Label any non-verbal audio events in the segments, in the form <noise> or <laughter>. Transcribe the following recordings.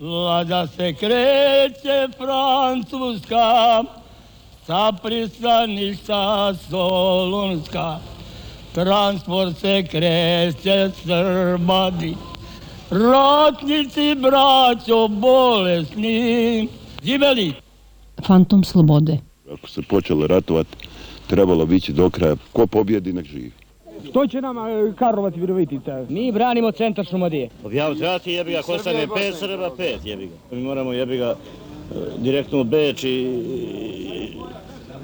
Vlada se kreće Francuska, sa pristaništa Solunska. Transport se kreće Srbadi, ratnici braćo bolesni. Živeli! Fantom slobode. Ako se počelo ratovati, trebalo bići do kraja. Ko pobjedi, nek živi. Što će nama e, Karlovac i Virovitica? Mi branimo centar Šumadije. Ja uzvrati jebi ga, ko stane pet Srba, pet jebi ga. Mi moramo jebi ga e, direktno u Beč i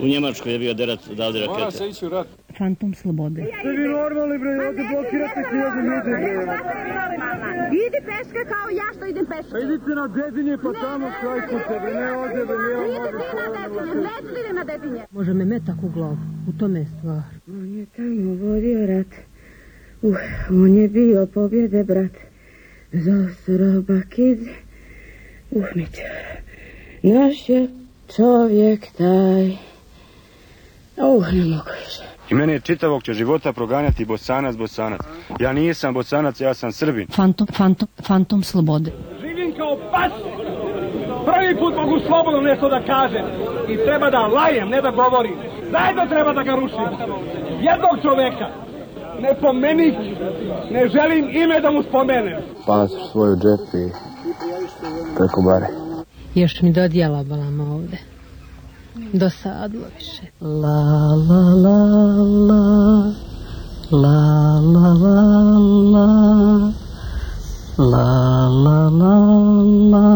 u Njemačku jebi ga derat davde rakete. Mora se ići u rat. Fantom slobode. Ste vi normalni bre, ovdje blokirate knježu ljudi bre. Idi peške kao ja što idem peške. Pa idite na dedinje pa tamo štrajkujte bre, ne ovdje bre, ne Idi ti na dedinje, neću da idem na dedinje. Može me metak u glavu. U tome je stvar. On je tamo vodio rat. Uh, on je bio pobjede, brat. Za Srba kid. Uh, Mićar. Naš je čovjek taj. Uh, ne mogu više. I mene čitavog će života proganjati bosanac, bosanac. Ja nisam bosanac, ja sam srbin. Fantom, fantom, fantom slobode. Živim kao pas. Prvi put mogu slobodno nešto da kažem. I treba da lajem, ne da govorim. Zajedno treba da ga rušim. Jednog čoveka. Ne pomenik. Ne želim ime da mu spomenem. Pas svoju džep i preko bare. Još mi dodijela balama ovde. Dosadlo više. La la la La la la la La la la la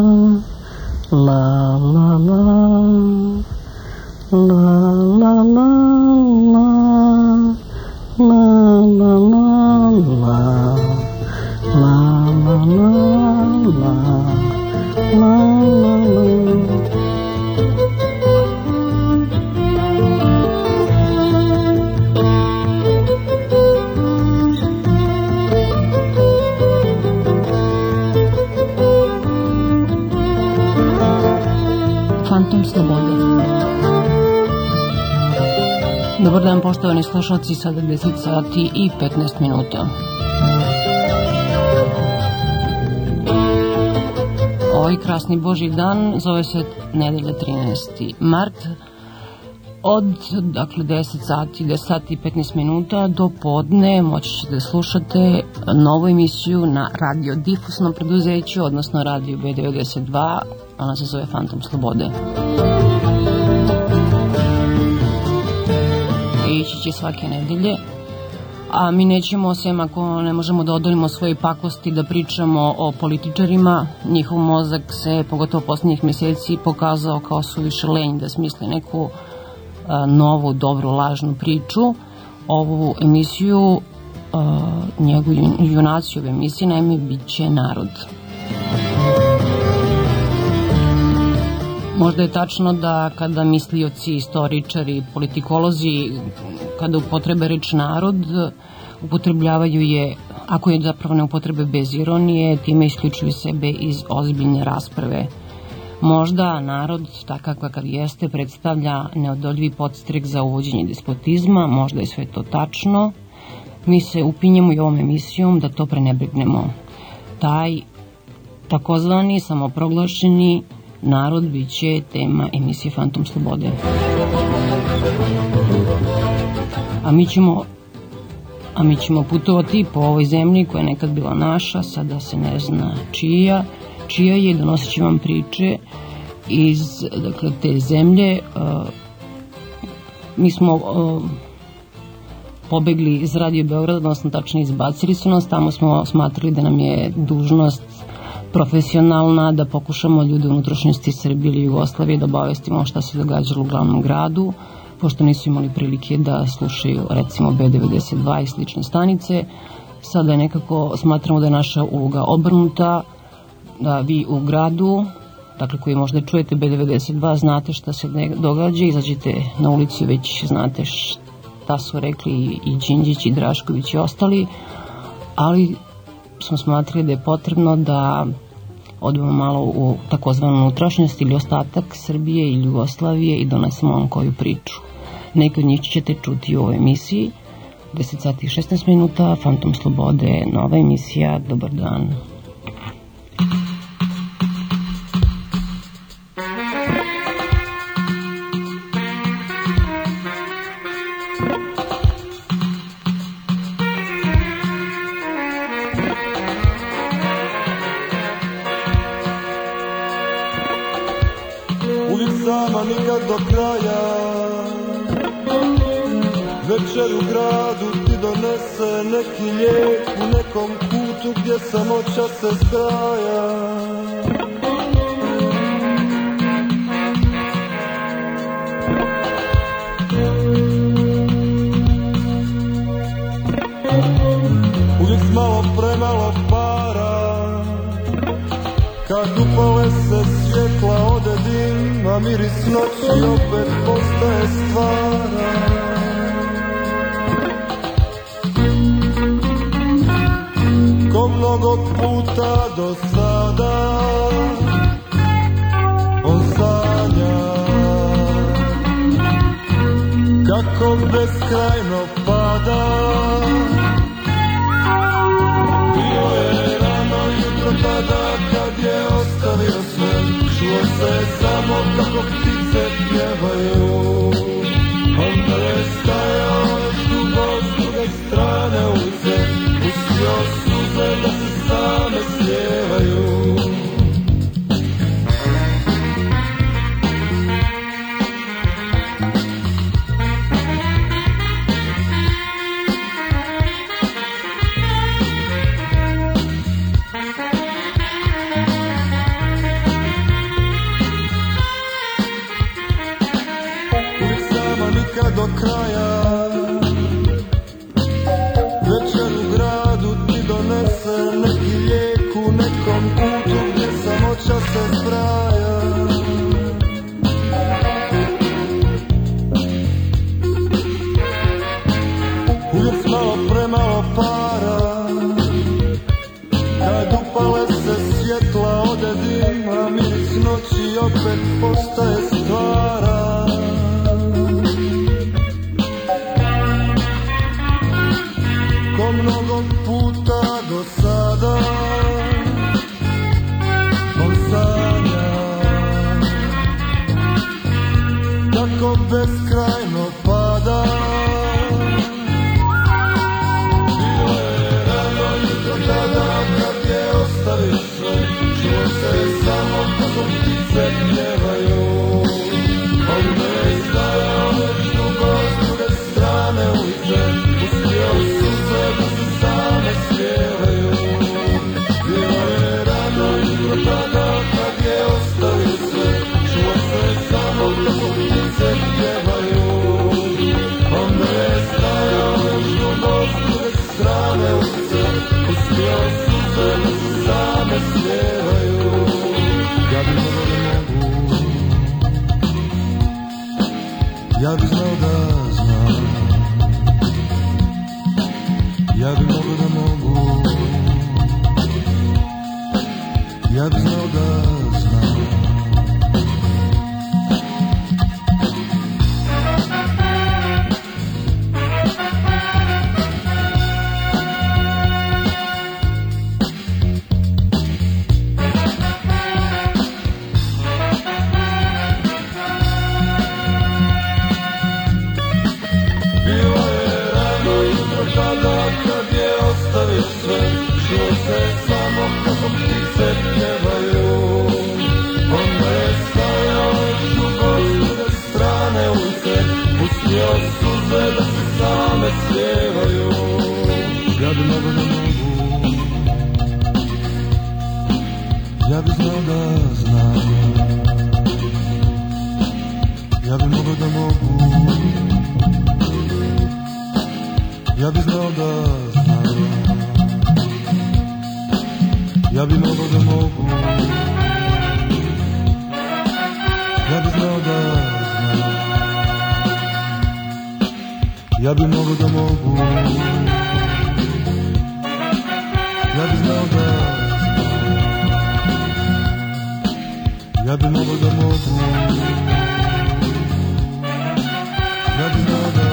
La la la La la poštovani slušalci, sada 10 sati i 15 minuta. Ovaj krasni Boži dan zove se nedelja 13. mart od dakle 10 sati, 10 sati i 15 minuta do podne moći ćete da slušate novu emisiju na radio difusnom preduzeću, odnosno radio B92, ona se zove Fantom Slobode. I će svake nedelje, a mi nećemo, sem ako ne možemo da odolimo svoje pakosti, da pričamo o političarima. Njihov mozak se, pogotovo poslednjih meseci, pokazao kao suviše lenj da smisli neku a, novu, dobru, lažnu priču. Ovu emisiju, a, njegovu junaciju ove emisije, naime, bit će narod. Možda je tačno da kada mislioci, istoričari, politikolozi, kada upotrebe reč narod, upotrebljavaju je, ako je zapravo ne upotrebe bez ironije, time isključuju sebe iz ozbiljne rasprave. Možda narod, takav kakav jeste, predstavlja neodoljivi podstrek za uvođenje despotizma, možda je sve to tačno. Mi se upinjemo i ovom emisijom da to prenebrignemo. Taj takozvani samoproglašeni narod biće tema emisije Fantom Slobode. A mi ćemo a mi ćemo putovati po ovoj zemlji koja je nekad bila naša, sada se ne zna čija, čija je, donosit ću vam priče iz dakle, te zemlje. Uh, mi smo uh, pobegli iz Radio Beograda, odnosno tačno izbacili su nas, tamo smo smatrali da nam je dužnost profesionalna, da pokušamo ljude u unutrašnjosti Srbije ili Jugoslavije da obavestimo šta se događalo u glavnom gradu, pošto nisu imali prilike da slušaju recimo B92 i slične stanice. Sada je nekako, smatramo da je naša uloga obrnuta, da vi u gradu, dakle koji možda čujete B92, znate šta se događa, izađete na ulici već znate šta su rekli i Đinđić i Drašković i ostali, ali smo smatrali da je potrebno da odemo malo u takozvanu unutrašnjost ili ostatak Srbije i Jugoslavije i donesemo vam koju priču. Neki od njih ćete čuti u ovoj emisiji. 10 sati i 16 minuta, Fantom Slobode, nova emisija, dobar dan. Thank you. Nikad do kraja. Večer u gradu ti donese neki lijek U nekom kutu gdje samoća se zgraja A miris noći opet postaje stvara. Ko mnogo puta do sada On sanja Kako beskrajno para. Kad upale se svjetla ode dim A miris noći opet postaje stvara. Ko mnogo puta do sada On sanja. Kako beskrajno pada kako Ja bi znao da znam Ja bi mogo da mogu Ja bi znao da znam Ja bi mogao da mogu Ja bi znao da znam Ja bi mogao da mogu Ja bi znao da Ja bi mogao da mogu Ja bi znao da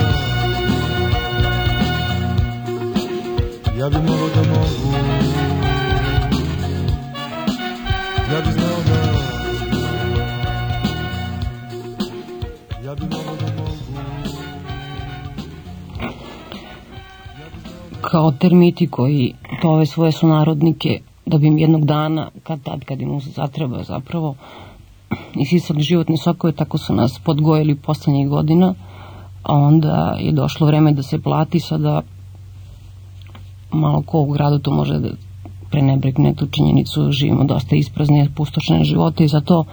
Ja bi mogao da mogu Ja bi znao da. Ja bi mogao da mogu kao termiti koji tove svoje sunarodnike da bi jednog dana, kad tad kad im zatreba zapravo, isisali životne sokove, tako su nas podgojili poslednjih godina, a onda je došlo vreme da se plati, sada malo ko u gradu to može da prenebregne tu činjenicu, živimo dosta ispraznije, pustošene živote i zato uh,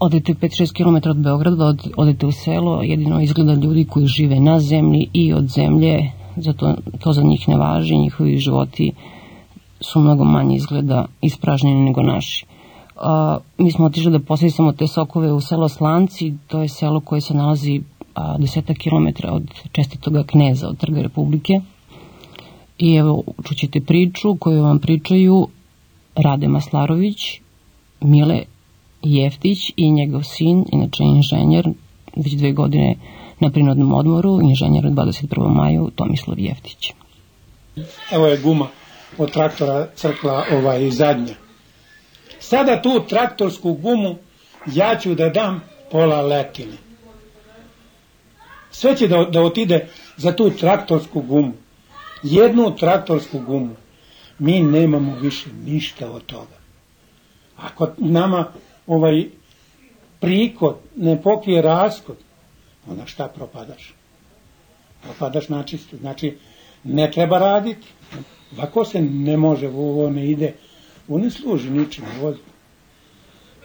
odete 5-6 km od Beograda, od, odete u selo, jedino izgleda ljudi koji žive na zemlji i od zemlje, zato to za njih ne važi, njihovi životi su mnogo manje izgleda ispražnjeni nego naši. A, mi smo otišli da posjećamo te sokove u selo Slanci, to je selo koje se nalazi a, deseta kilometra od čestitoga kneza, od Trga Republike. I evo, čućete priču koju vam pričaju Rade Maslarović, Mile Jeftić i njegov sin, inače inženjer, već dve godine na prinodnom odmoru, inženjer od 21. maju, Tomislav Jeftić. Evo je guma od traktora crkla ovaj zadnja. Sada tu traktorsku gumu ja ću da dam pola letine. Sve će da, da otide za tu traktorsku gumu. Jednu traktorsku gumu. Mi nemamo više ništa od toga. Ako nama ovaj prikod ne pokrije raskod, onda šta propadaš? Propadaš načisto. Znači, ne treba raditi. Ovako se ne može, ovo ne ide, ovo ne služi ničim, ovo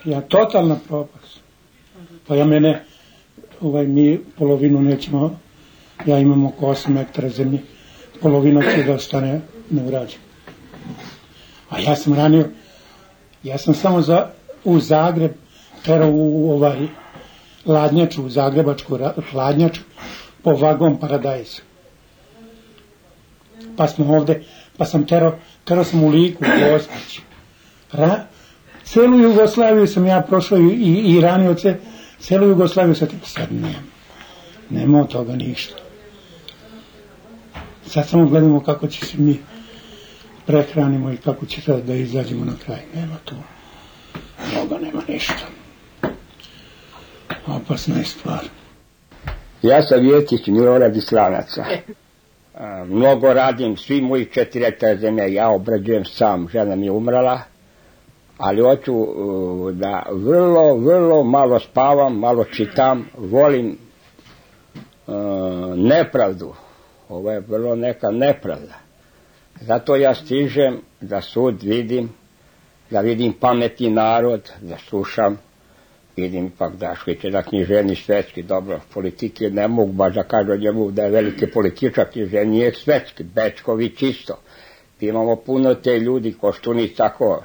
ja totalna propast. Pa ja mene, ovaj, mi polovinu nećemo, ja imam oko 8 hektara zemlje, polovina će da ostane neurađena. A ja sam ranio, ja sam samo za, u Zagreb terao u ovaj ladnjaču, u zagrebačku hladnjaču, po vagon paradajza. Pa smo ovde, pa sam terao, terao sam u Liku, u Gospić. Ra, celu Jugoslaviju sam ja prošao i, i, i ranio ce, celu Jugoslaviju sad, sad nema. Nema od toga ništa. Sad samo gledamo kako će se mi prehranimo i kako će sad da izađemo na kraj. Nema tu. Toga nema ništa. Opasna je stvar. Ja sam Vjetić Milorad Islanaca. <laughs> A, mnogo radim, svi moji četiri hektara zemlje ja obrađujem sam, žena mi je umrala, ali hoću da vrlo, vrlo malo spavam, malo čitam, volim nepravdu. Ovo je vrlo neka nepravda. Zato ja stižem da sud vidim, da vidim pametni narod, da slušam, vidim ipak da knjiženi svetski, dobro, politike ne mogu baš da kažu njemu da je veliki političar, knjiženi je svetski, Bečković isto. Imamo puno te ljudi, Koštunic, tako,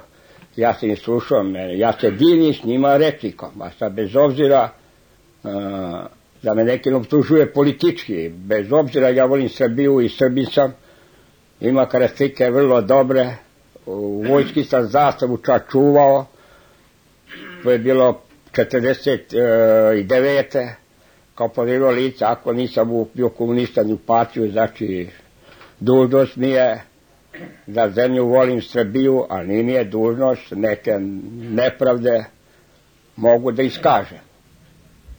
ja se im slušao, ja se divim s njima replikom, a sad bez obzira uh, da me neki optužuje politički, bez obzira ja volim Srbiju i Srbin sam, ima karakteristike vrlo dobre, u vojski sam zastavu čak čuvao, to je bilo 49. kao povjerilo lica, ako nisam bio komunista ni u partiju, znači dužnost mi je da zemlju volim Srbiju, a nije mi je dužnost neke nepravde mogu da iskažem.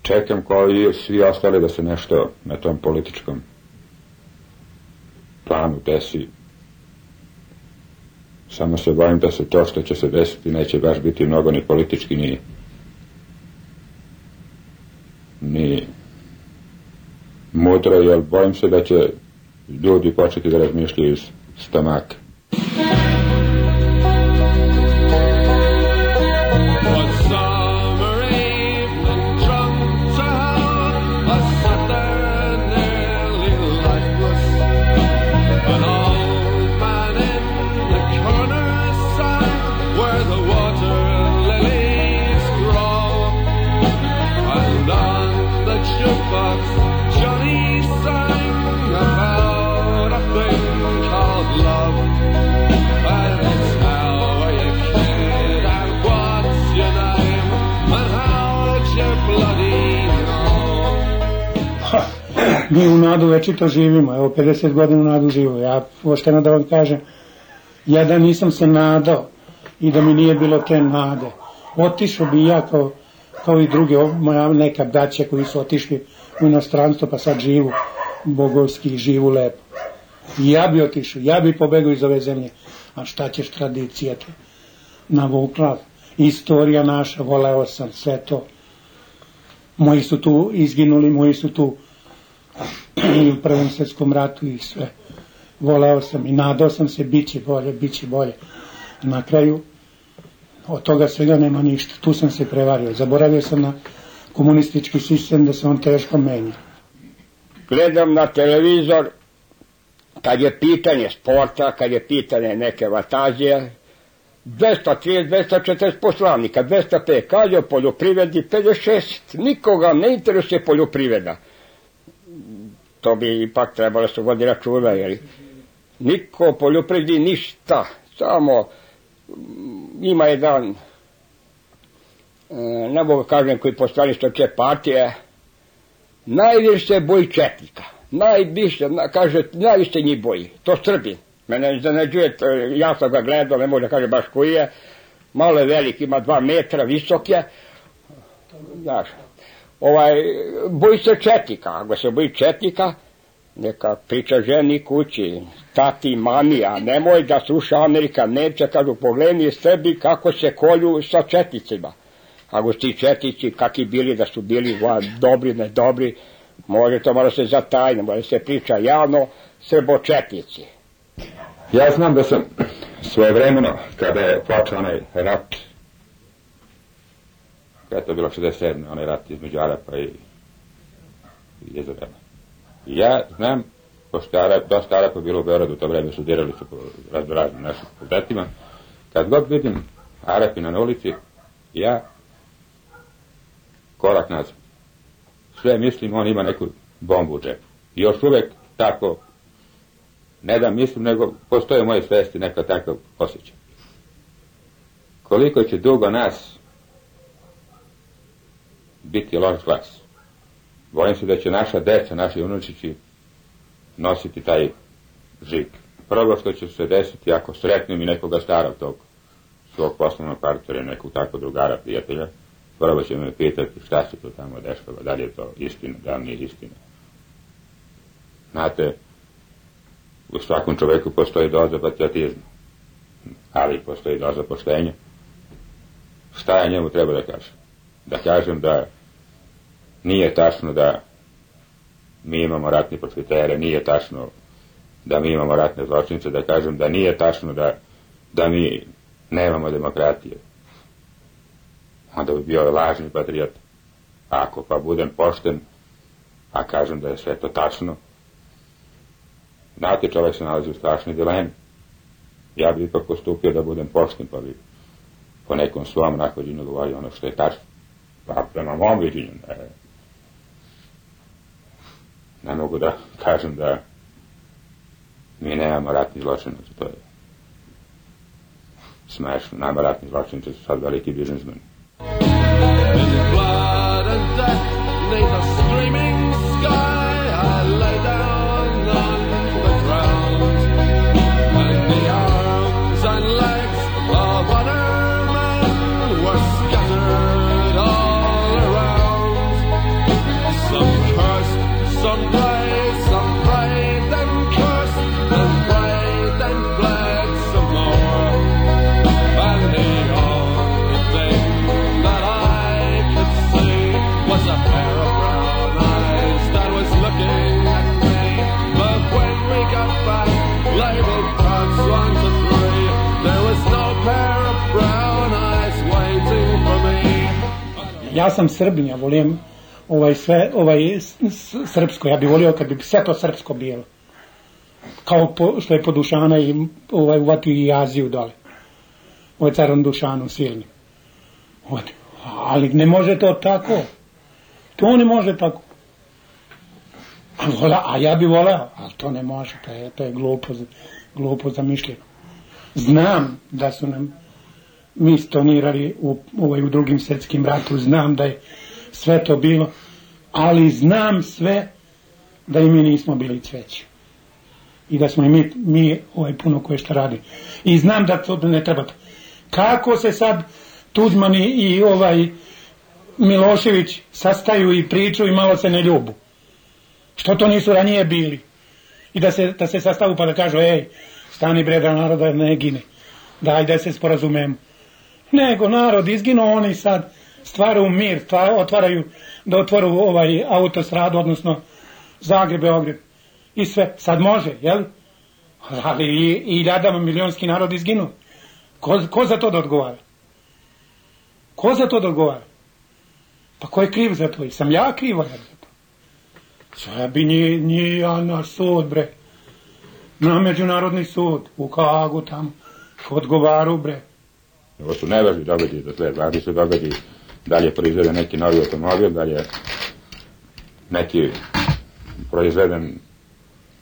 Čekam kao i svi ostali da se nešto na tom političkom planu desi. Samo se bojim da se to što će se desiti neće baš biti mnogo ni politički ni ni mudro, jer bojim se da će ljudi početi da razmišljaju iz stomaka. Mi u nadu večito živimo, evo 50 godina u nadu živimo, ja pošteno da vam kažem, ja da nisam se nadao i da mi nije bilo te nade, otišao bi ja kao, kao i druge, moja neka braća koji su otišli u inostranstvo pa sad živu, bogovski, živu lepo. I ja bi otišao, ja bi pobegao iz ove zemlje, a šta ćeš tradicija te navukla. istorija naša, voleo sam sve to. Moji su tu izginuli, moji su tu <clears throat> i u Prvom svjetskom ratu i sve. Voleo sam i nadao sam se, bit će bolje, bit će bolje. Na kraju, od toga svega nema ništa. Tu sam se prevario. Zaboravio sam na komunistički sistem da se on teško menja. Gledam na televizor, kad je pitanje sporta, kad je pitanje neke vatazije, 230, 240 poslanika, 205, kaže o poljoprivredi 56, nikoga ne interesuje poljoprivreda. To bi ipak trebalo se vodi računa, jer niko o poljoprivredi ništa, samo mm, ima jedan e, ne mogu kažem koji postali što će partije, najviše boji četnika. Najviše, na, kaže, najviše njih boji. To Srbi. Mene iznenađuje, ja sam ga gledao, ne mogu da kaže baš koji je. Malo je velik, ima dva metra, visok je. Znaš, ovaj, boji se četnika. Ako se boji četnika, neka priča ženi kući, tati, mami, a nemoj da sluša Amerika, Nemče, kažu, pogledni Srbi kako se kolju sa četnicima. Ako ti četnici, kakvi bili da su bili dobri, ne dobri, može to mora se zatajno, mora se priča javno, srbočetnici. Ja znam da sam svoje vremeno, kada je počeo rat, kada je to bilo 67. onaj rat između Arapa i, i ja znam, pošto Arap, dosta Arapa bilo u Beogradu, to vreme studirali su po raznoraznim našim fakultetima, kad god vidim Arapina na ulici, ja korak nazad. Sve mislim, on ima neku bombu u džepu. I još uvek tako, ne da mislim, nego postoje u moje svesti neka takav osjećaj. Koliko će dugo nas biti loš glas. Bojim se da će naša deca, naši unučići nositi taj žig. Prvo što će se desiti ako sretnem i nekoga starog tog svog poslovnog partnera, nekog tako drugara, prijatelja, prvo će me pitati šta se to tamo dešava, da li je to istina, da li nije istina. Znate, u svakom čoveku postoji doza patriotizma, ali postoji doza poštenja. Šta ja njemu treba da kažem? Da kažem da nije tačno da mi imamo ratni profitere, nije tačno da mi imamo ratne zločinice, da kažem da nije tačno da, da mi nemamo demokratije. Onda bi bio lažni patriot. Ako pa budem pošten, a kažem da je sve to tačno, znate čovjek se nalazi u strašnoj dilemi. Ja bi ipak postupio da budem pošten, pa bi po nekom svom nahođenju govorio ono što je tačno. Pa prema mom viđenju, ne, ne mogu da kažem da mi nemamo ratni zločinaca, to je smešno. Nama ratni zločinaca su sad veliki biznismeni. blood and death, neath a screaming Sam Srbin, ja volim ovaj sve, ovaj srpsko, ja bih volio kad bi sve to srpsko bilo. Kao po, što je po Dušana i ovaj uvatio i Aziju dole. Ovaj carom Dušanu silni. Ovaj, ali ne može to tako. To ne može tako. A, vola, a ja bi voleo, ali to ne može, to je, to je glupo, glupo zamišljeno. Znam da su nam mi stonirali u, ovaj, u drugim svjetskim ratu, znam da je sve to bilo, ali znam sve da i mi nismo bili cveći. I da smo i mi, mi ovaj, puno koje što radi. I znam da to ne treba. Kako se sad Tuđman i, ovaj Milošević sastaju i pričaju i malo se ne ljubu. Što to nisu ranije bili? I da se, da se sastavu pa da kažu, ej, stani bre da naroda ne gine. Daj da se sporazumemo. Nego narod izginuo, oni sad stvaraju mir, otvaraju, da otvaru ovaj autostradu, odnosno Zagreb, Beograd. I sve, sad može, jel? Ali i, i ljadama milionski narod izginuo. Ko, ko za to da odgovara? Ko za to da odgovara? Pa ko je kriv za to? I sam ja kriva za to. Sve bi nije, nije ja na sud, bre. Na međunarodni sud, u Kagu tamo. Odgovaru, bre. Ovo su nevažni događaji za sve. Važni su događaji da li je proizveden neki novi automobil, da li je neki proizveden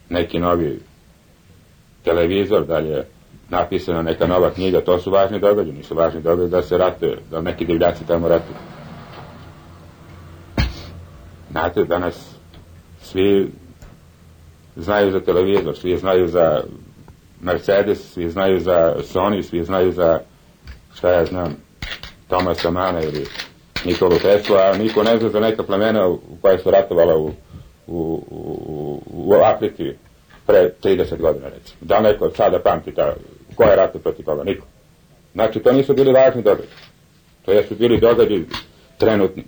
neki novi televizor, da li je napisana neka nova knjiga, to su važni događaji, nisu važni događaji da se ratuje, da neki divljaci tamo ratuju. Znate, danas svi znaju za televizor, svi znaju za Mercedes, svi znaju za Sony, svi znaju za šta ja znam, Tomasa Mana ili Nikolu Tesla, a niko ne zna za neka plemena u koja su ratovala u, u, u, u Africi pre 30 godina, recimo. Da neko sada pamti ta, ko je ratio protiv koga? Niko. Znači, to nisu bili važni događaji. To jesu bili događaji trenutni.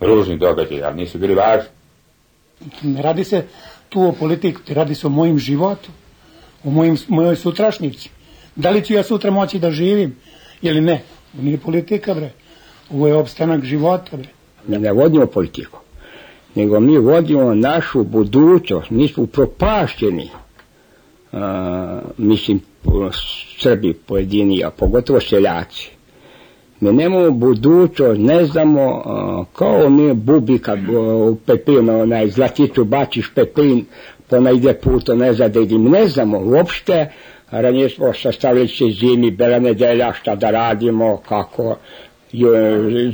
Ružni događaji, ali nisu bili važni. Ne radi se tu o politiku, radi se o mojim životu, o mojim, mojoj sutrašnjici. Da li ću ja sutra moći da živim ili ne? Ovo nije politika, bre. Ovo je opstanak života, bre. Mi ne vodimo politiku, nego mi vodimo našu budućnost, mi smo propašćeni, mislim, Srbi pojedini, a pogotovo seljaci. Mi nemamo budućnost, ne znamo, a, kao mi bubi kad u pepin, onaj zlaticu bačiš pepin, ona ide puto, ne zna da idim, ne znamo uopšte, ranije smo sastavili se zimi, bela nedelja, šta da radimo, kako,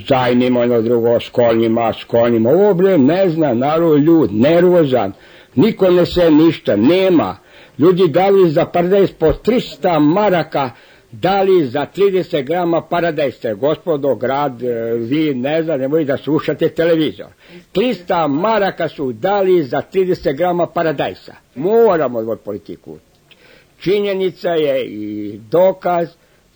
zajmimo jedno drugo s konjima, s konjima. Ovo bre ne zna, narod ljud, nervozan, niko ne se ništa, nema. Ljudi dali za paradajz po 300 maraka, dali za 30 grama paradajste. Gospodo, grad, e, vi ne znam, nemoj da slušate televizor. 300 maraka su dali za 30 grama paradajsa. Moramo odvoj politiku. Činjenica je i dokaz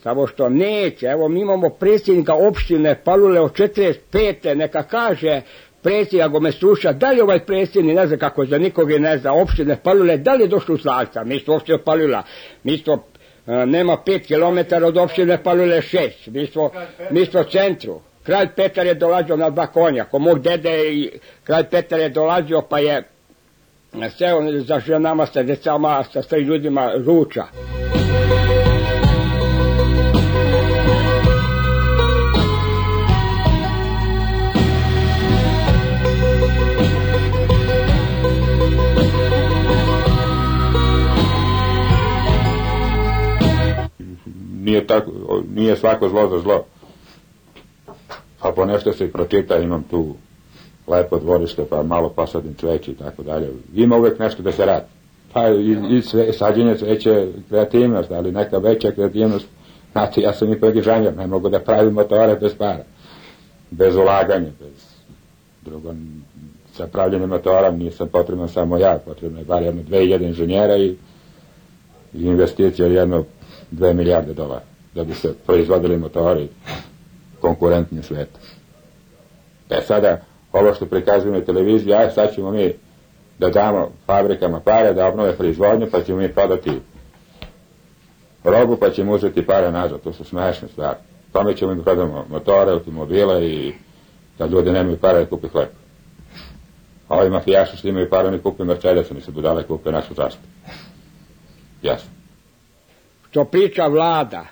samo što neće, evo mi imamo predsjednika opštine Palule od 45. neka kaže predsjednik, ako me sluša, da li ovaj predsjednik, ne zna kako za nikoga ne zna, opštine Palule, da li je došlo u Slavca, mi smo opštine Palula, mi smo, e, nema 5 km od opštine Palule 6, mi smo, mi smo centru, kralj Petar je dolazio na dva konja, ko mog dede i kralj Petar je dolazio pa je seo za ženama sa decama, sa starim ljudima ruča. Nije, tako, nije svako zlo za zlo. Pa ponešto se i pročita, imam tu lepo dvorište, pa malo posadim cveće i tako dalje. Ima uvek nešto da se radi. Pa i, i sve, sađenje cveće kreativnost, ali neka veća kreativnost. Znate, ja sam i predizajner, ne mogu da pravim motore bez para. Bez ulaganja, bez drugo, sa pravljenjem motora nisam potreban samo ja, potrebno je bar jedno dve jedan inženjera i, i investicija jedno dve milijarde dolara da bi se proizvodili motori konkurentni sveta. E sada, ovo što prikazuju na televiziji, aj sad ćemo mi da damo fabrikama pare da obnove proizvodnju, pa ćemo mi prodati robu, pa ćemo uzeti pare nazad. To su smešne stvari. Tome ćemo mi prodamo motore, automobile i da ljudi nemaju pare da kupi hleb. A ovi mafijaši što imaju pare, oni kupe Mercedes, oni se budale kupe našu zastavu. Jasno. što priča vlada,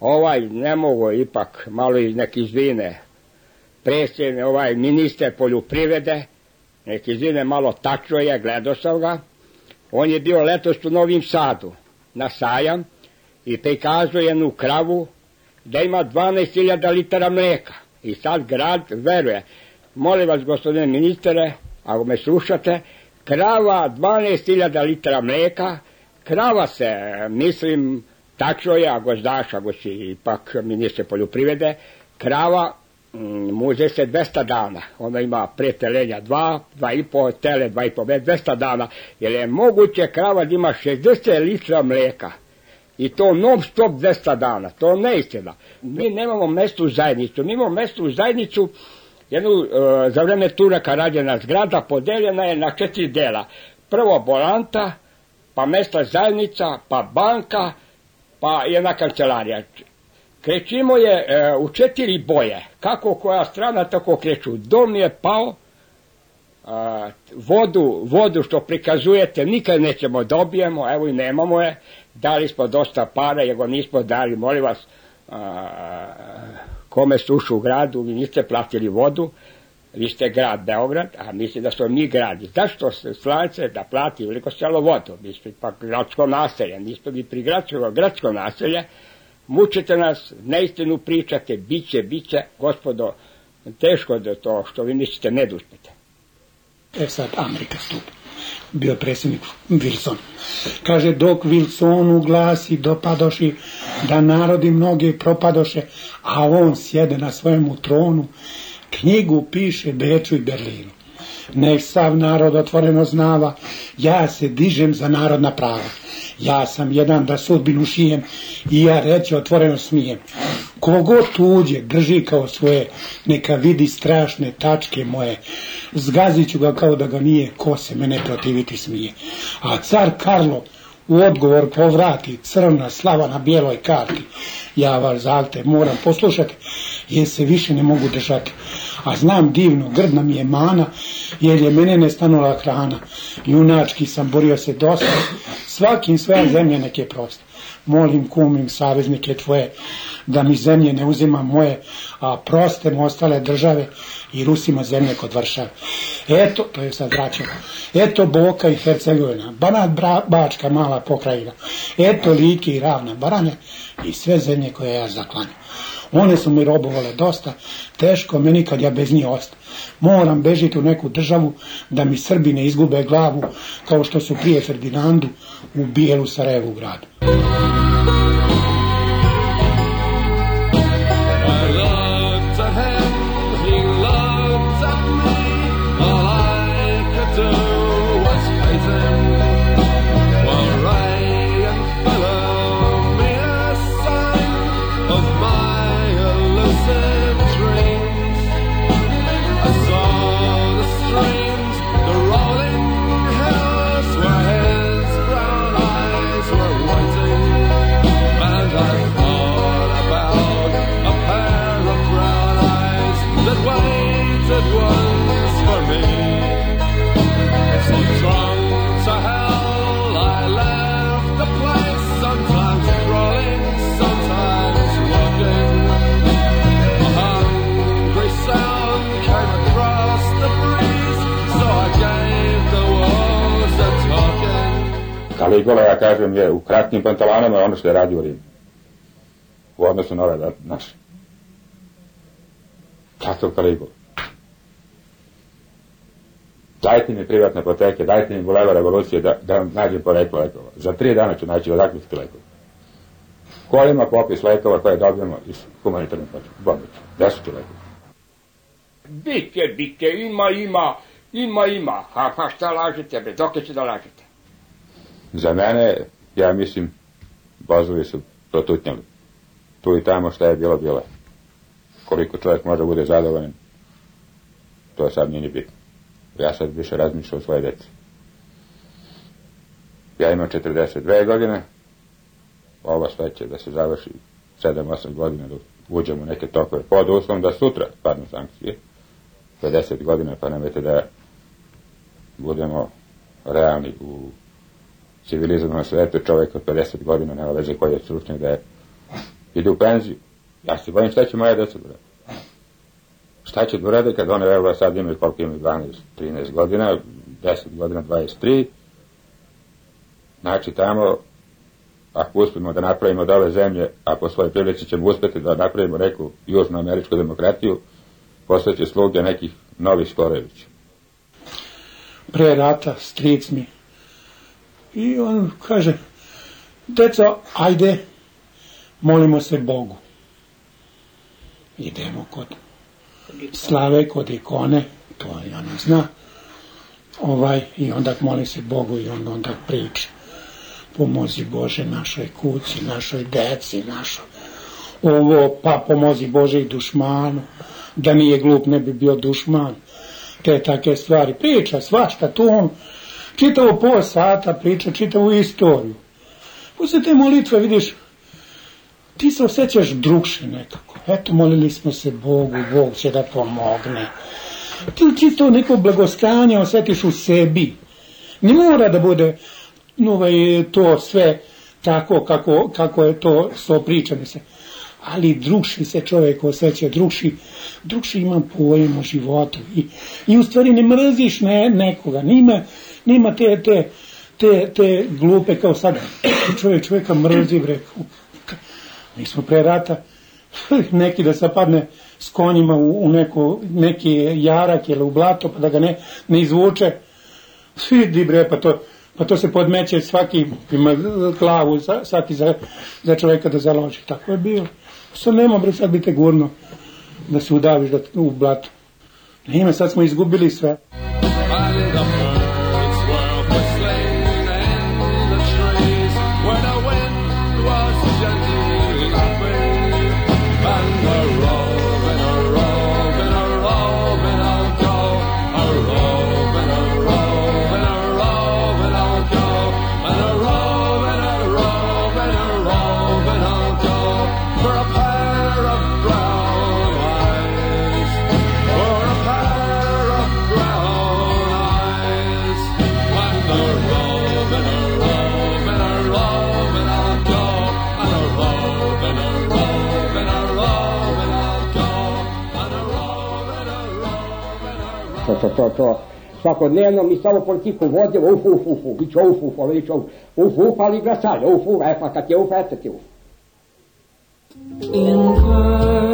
ovaj ne mogu ipak malo iz neki izvine, predsjednik, ovaj ministar poljoprivrede, neki izvine malo tačno je, gledao sam ga, on je bio letos u Novim Sadu na sajam i prikazuje jednu kravu da ima 12.000 litara mleka i sad grad veruje. Molim vas, gospodine ministre, ako me slušate, krava 12.000 litara mleka, krava se, mislim, tačno je, ako znaš, ako si ipak ministar poljoprivrede, krava mm, muže se 200 dana. Ona ima pre telenja 2, 2,5 tele, 2,5 već 200 dana. Jer je moguće krava da ima 60 litra mleka. I to non stop 200 dana. To je neistina. Mi nemamo mesto u zajednicu. Mi imamo mesto u zajednicu jednu, uh, za vreme Turaka rađena zgrada podeljena je na četiri dela. Prvo bolanta, pa mesta zajednica, pa banka, pa jedna kancelarija. Krećimo je e, u četiri boje. Kako koja strana, tako kreću. Dom je pao, a, vodu, vodu što prikazujete nikad nećemo dobijemo, evo i nemamo je. Dali smo dosta para, jer nismo dali, molim vas, a, kome su ušli u gradu, vi niste platili vodu, vi ste grad Beograd, a misli da smo mi gradi. Zašto se slanice da plati veliko selo vodu? Mi smo pa gradsko naselje, nismo mi pri gradsko, gradsko naselje, mučite nas, neistinu pričate, biće, biće, gospodo, teško da to što vi mislite ne da uspete. E sad Amerika stupa. Bio je predsjednik Wilson. Kaže, dok Wilsonu glasi dopadoši da narodi mnogi propadoše, a on sjede na svojemu tronu, knjigu piše Beču i Berlinu. Nek sav narod otvoreno znava, ja se dižem za narodna prava. Ja sam jedan da sudbinu šijem i ja reći otvoreno smijem. Kogo tuđe drži kao svoje, neka vidi strašne tačke moje. Zgazit ću ga kao da ga nije, ko se mene protiviti smije. A car Karlo u odgovor povrati crna slava na bijeloj karti. Ja vas zalte moram poslušati, jer se više ne mogu držati. A znam divno, grdna mi je mana, jer je mene nestanula hrana. Junački sam borio se dosta, svakim svoja zemlja neke prosta. Molim kumim saveznike tvoje, da mi zemlje ne uzima moje, a proste mu ostale države i Rusima zemlje kod Varšave. Eto, to je sad vraćeno, eto Boka i Hercegovina, Banat Bra, Bačka mala pokrajina, eto Liki i Ravna Baranja i sve zemlje koje ja zaklanjam. One su mi robovale dosta, teško meni kad ja bez njih osta. Moram bežiti u neku državu da mi Srbi ne izgube glavu kao što su prije Ferdinandu u Bijelu Sarajevu gradu. Kažem, je u kratkim pantalanama ono što je radio Rim. U odnosu na ove da- naše. Kakav Kaligola? Dajte mi privatne apoteke, dajte mi bulevar revolucije da, da nađem poreklo lekova. Za tri dana ću naći odakle ti lekova. Ko ima popis lekova koje dobijemo iz humanitarne pomoći? Gde su ti lekovi? Biće, biće, ima, ima, ima, ima. A pa šta lažete, bre, dok će da lažete? Za mene, ja mislim, bozovi su protutnjali. Tu i tamo šta je bilo, bilo. Koliko čovjek može da bude zadovoljan, to sad nije ni bitno. Ja sad više razmišljam o svoje deci. Ja imam 42 godine, ovo sve će da se završi 7-8 godina da uđemo u neke tokove pod uslovom da sutra padnu sankcije 50 godina pa nemojte da budemo realni u civilizovanom svetu čovjek od 50 godina nema veze koji je stručnjak da je ide u penziju. Ja se bojim šta će moja deca da. Šta će da rade kad one evo sad imaju koliko imaju 12, 13 godina, 10 godina, 23. Znači tamo ako uspimo da napravimo od ove zemlje, a po svojoj prilici ćemo uspeti da napravimo neku južnoameričku demokratiju, postaće sluge nekih novih Skorojevića. Pre rata, stric mi. I on kaže, deco, ajde, molimo se Bogu. Idemo kod slave, kod ikone, to je ona zna. Ovaj, I onda moli se Bogu i onda, onda priča. pomozi Bože našoj kući, našoj deci, našoj ovo, pa pomozi Bože i dušmanu, da nije glup ne bi bio dušman, te take stvari. Priča svašta, tu on čitavo pola sata priča, čitavu istoriju. Posle te molitve vidiš, ti se osjećaš drugše nekako. Eto, molili smo se Bogu, Bog će da pomogne. Ti čisto neko blagostanje osjetiš u sebi. Ne mora da bude ovaj, to sve tako kako, kako je to sto pričane se. Ali drugši se čovjek osjeća, drugši, drugši ima pojem o životu. I, I u stvari ne mrziš ne, nekoga, nima, nima te, te, te, te glupe kao sad. Čovjek čovjeka mrzi, bre. Mi smo pre rata <laughs> neki da se padne s konjima u, u neko, neki jarak ili u blato pa da ga ne, ne izvuče. Vidi bre, pa to, pa to se podmeće svaki ima glavu svaki za, za čovjeka da založi. Tako je bilo. Sad nema bre, sad bi te gurno da se udaviš da, u blato. Nema, sad smo izgubili sve. To, to, to. Svakodnevno mi samo politiku vodimo, uf, uf, uf, uf, bit će uf, uf, će uf, uf, uf, ali glasali, uf, uf, e pa kad je uf, eto ti uf. In